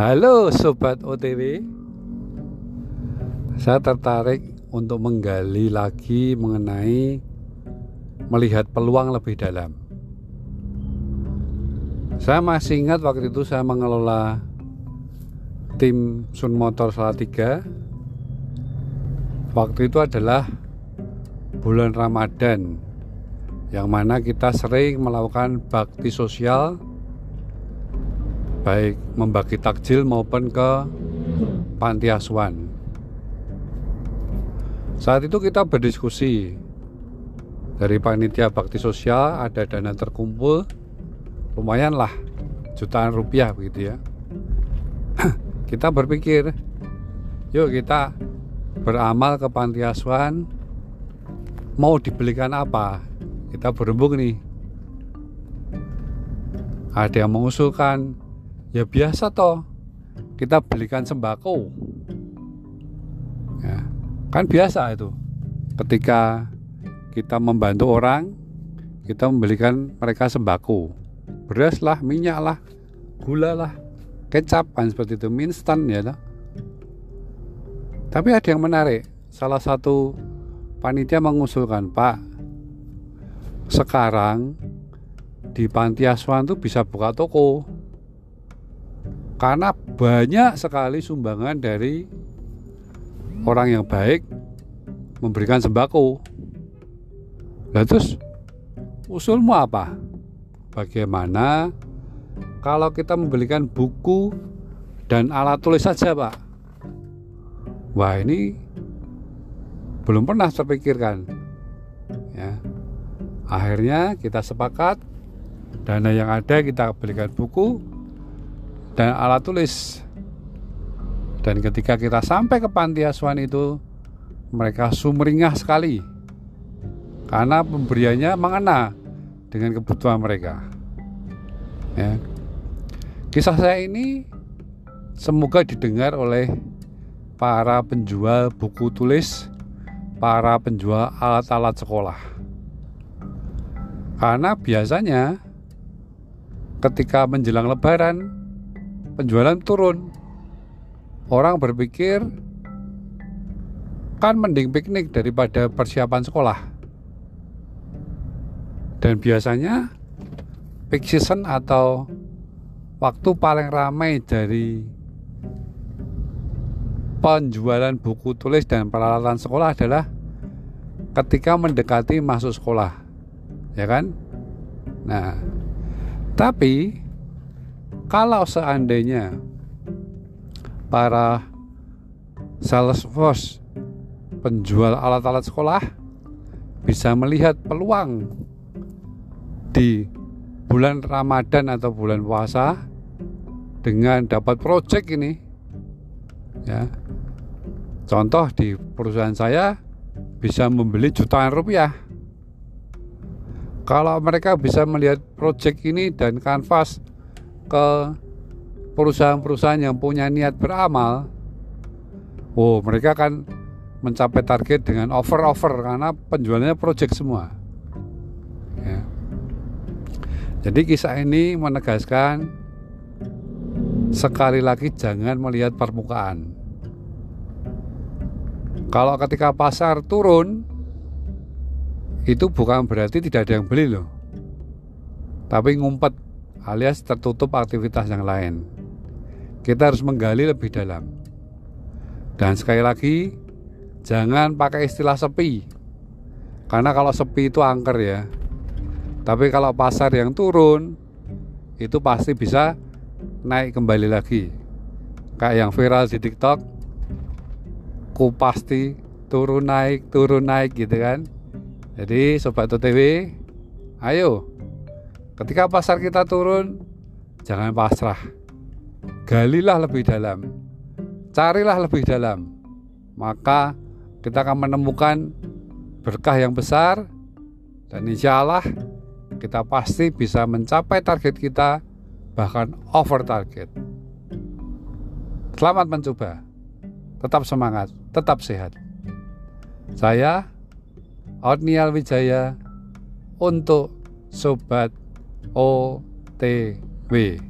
Halo Sobat OTW Saya tertarik untuk menggali lagi mengenai melihat peluang lebih dalam. Saya masih ingat waktu itu saya mengelola tim Sun Motor Salatiga. Waktu itu adalah bulan Ramadan yang mana kita sering melakukan bakti sosial baik membagi takjil maupun ke panti asuhan. Saat itu kita berdiskusi. Dari panitia bakti sosial ada dana terkumpul. Lumayan lah jutaan rupiah begitu ya. kita berpikir yuk kita beramal ke panti asuhan mau dibelikan apa? Kita berembuk nih. Ada yang mengusulkan ya biasa toh. Kita belikan sembako. Ya, kan biasa itu. Ketika kita membantu orang kita membelikan mereka sembako. Beras lah minyak lah gula lah kecap kan seperti itu. Instan ya toh. tapi ada yang menarik. Salah satu panitia mengusulkan pak sekarang di panti asuhan itu bisa buka toko karena banyak sekali sumbangan dari orang yang baik memberikan sembako. Nah terus usulmu apa? Bagaimana kalau kita membelikan buku dan alat tulis saja pak? Wah ini belum pernah terpikirkan. Ya. Akhirnya kita sepakat dana yang ada kita belikan buku dan alat tulis. Dan ketika kita sampai ke panti asuhan itu, mereka sumringah sekali karena pemberiannya mengena dengan kebutuhan mereka. Ya. Kisah saya ini semoga didengar oleh para penjual buku tulis, para penjual alat-alat sekolah. Karena biasanya ketika menjelang lebaran penjualan turun. Orang berpikir kan mending piknik daripada persiapan sekolah. Dan biasanya peak season atau waktu paling ramai dari penjualan buku tulis dan peralatan sekolah adalah ketika mendekati masuk sekolah. Ya kan? Nah, tapi kalau seandainya para sales force penjual alat-alat sekolah bisa melihat peluang di bulan Ramadan atau bulan puasa dengan dapat project ini ya. Contoh di perusahaan saya bisa membeli jutaan rupiah. Kalau mereka bisa melihat project ini dan kanvas ke perusahaan-perusahaan yang punya niat beramal, oh mereka akan mencapai target dengan over-over karena penjualannya project semua. Ya. Jadi kisah ini menegaskan sekali lagi jangan melihat permukaan. Kalau ketika pasar turun, itu bukan berarti tidak ada yang beli loh. Tapi ngumpet alias tertutup aktivitas yang lain. Kita harus menggali lebih dalam. Dan sekali lagi, jangan pakai istilah sepi. Karena kalau sepi itu angker ya. Tapi kalau pasar yang turun, itu pasti bisa naik kembali lagi. Kayak yang viral di TikTok, ku pasti turun naik, turun naik gitu kan. Jadi sobat OTW, ayo Ketika pasar kita turun, jangan pasrah. Galilah lebih dalam. Carilah lebih dalam. Maka kita akan menemukan berkah yang besar dan insya Allah kita pasti bisa mencapai target kita bahkan over target. Selamat mencoba. Tetap semangat, tetap sehat. Saya Otnial Wijaya untuk Sobat OTW